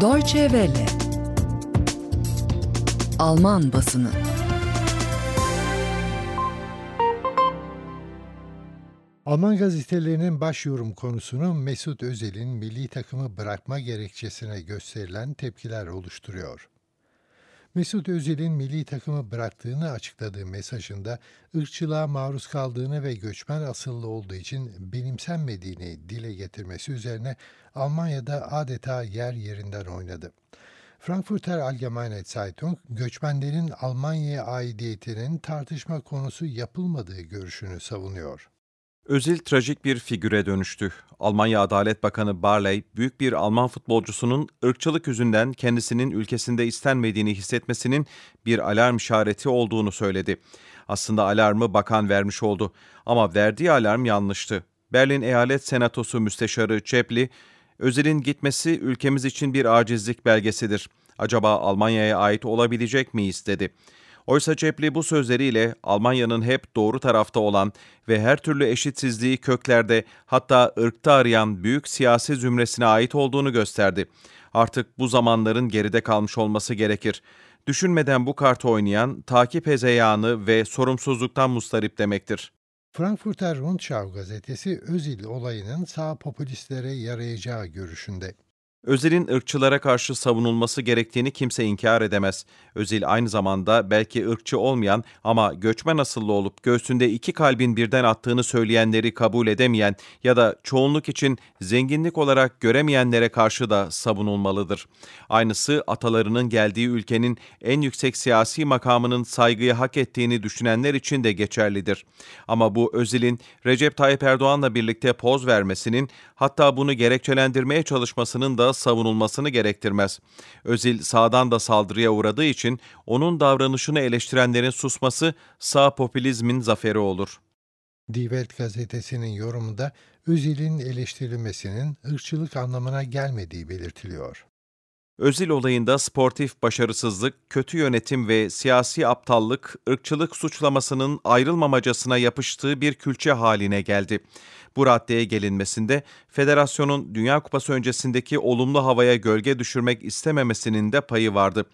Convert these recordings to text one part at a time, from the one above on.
Deutsche Welle Alman basını Alman gazetelerinin başyorum konusunu Mesut Özil'in milli takımı bırakma gerekçesine gösterilen tepkiler oluşturuyor. Mesut Özil'in milli takımı bıraktığını açıkladığı mesajında ırkçılığa maruz kaldığını ve göçmen asıllı olduğu için benimsenmediğini dile getirmesi üzerine Almanya'da adeta yer yerinden oynadı. Frankfurter Allgemeine Zeitung, göçmenlerin Almanya'ya aidiyetinin tartışma konusu yapılmadığı görüşünü savunuyor. Özil trajik bir figüre dönüştü. Almanya Adalet Bakanı Barley, büyük bir Alman futbolcusunun ırkçılık yüzünden kendisinin ülkesinde istenmediğini hissetmesinin bir alarm işareti olduğunu söyledi. Aslında alarmı bakan vermiş oldu ama verdiği alarm yanlıştı. Berlin Eyalet Senatosu Müsteşarı Çepli, Özil'in gitmesi ülkemiz için bir acizlik belgesidir. Acaba Almanya'ya ait olabilecek miyiz dedi. Oysa Cepli bu sözleriyle Almanya'nın hep doğru tarafta olan ve her türlü eşitsizliği köklerde hatta ırkta arayan büyük siyasi zümresine ait olduğunu gösterdi. Artık bu zamanların geride kalmış olması gerekir. Düşünmeden bu kartı oynayan takip hezeyanı ve sorumsuzluktan mustarip demektir. Frankfurter Rundschau gazetesi Özil olayının sağ popülistlere yarayacağı görüşünde. Özil'in ırkçılara karşı savunulması gerektiğini kimse inkar edemez. Özil aynı zamanda belki ırkçı olmayan ama göçmen asıllı olup göğsünde iki kalbin birden attığını söyleyenleri kabul edemeyen ya da çoğunluk için zenginlik olarak göremeyenlere karşı da savunulmalıdır. Aynısı atalarının geldiği ülkenin en yüksek siyasi makamının saygıyı hak ettiğini düşünenler için de geçerlidir. Ama bu Özil'in Recep Tayyip Erdoğan'la birlikte poz vermesinin hatta bunu gerekçelendirmeye çalışmasının da savunulmasını gerektirmez. Özil sağdan da saldırıya uğradığı için onun davranışını eleştirenlerin susması sağ popülizmin zaferi olur. Die Welt gazetesinin yorumunda Özil'in eleştirilmesinin ırkçılık anlamına gelmediği belirtiliyor. Özil olayında sportif başarısızlık, kötü yönetim ve siyasi aptallık, ırkçılık suçlamasının ayrılmamacasına yapıştığı bir külçe haline geldi. Bu raddeye gelinmesinde federasyonun Dünya Kupası öncesindeki olumlu havaya gölge düşürmek istememesinin de payı vardı.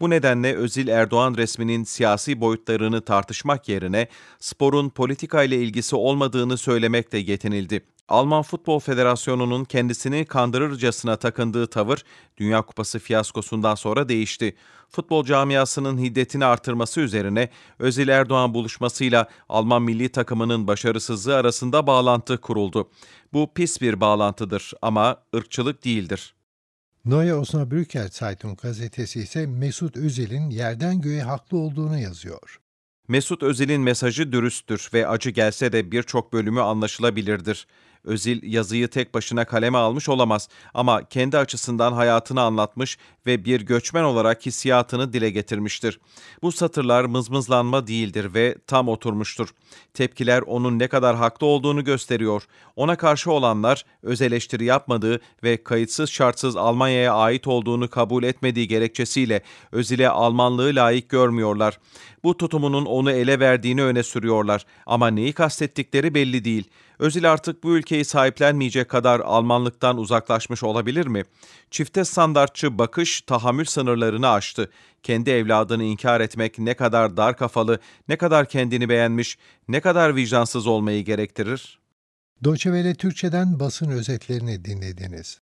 Bu nedenle Özil Erdoğan resminin siyasi boyutlarını tartışmak yerine sporun politika ile ilgisi olmadığını söylemekle yetinildi. Alman Futbol Federasyonu'nun kendisini kandırırcasına takındığı tavır Dünya Kupası fiyaskosundan sonra değişti. Futbol camiasının hiddetini artırması üzerine Özil Erdoğan buluşmasıyla Alman milli takımının başarısızlığı arasında bağlantı kuruldu. Bu pis bir bağlantıdır ama ırkçılık değildir. Neue Osnabrücker Zeitung gazetesi ise Mesut Özil'in yerden göğe haklı olduğunu yazıyor. Mesut Özil'in mesajı dürüsttür ve acı gelse de birçok bölümü anlaşılabilirdir. Özil yazıyı tek başına kaleme almış olamaz ama kendi açısından hayatını anlatmış ve bir göçmen olarak hissiyatını dile getirmiştir. Bu satırlar mızmızlanma değildir ve tam oturmuştur. Tepkiler onun ne kadar haklı olduğunu gösteriyor. Ona karşı olanlar öz eleştiri yapmadığı ve kayıtsız şartsız Almanya'ya ait olduğunu kabul etmediği gerekçesiyle Özil'e Almanlığı layık görmüyorlar. Bu tutumunun onu ele verdiğini öne sürüyorlar ama neyi kastettikleri belli değil. Özil artık bu ülkeyi sahiplenmeyecek kadar Almanlıktan uzaklaşmış olabilir mi? Çifte standartçı bakış tahammül sınırlarını aştı. Kendi evladını inkar etmek ne kadar dar kafalı, ne kadar kendini beğenmiş, ne kadar vicdansız olmayı gerektirir? Deutsche Türkçe'den basın özetlerini dinlediniz.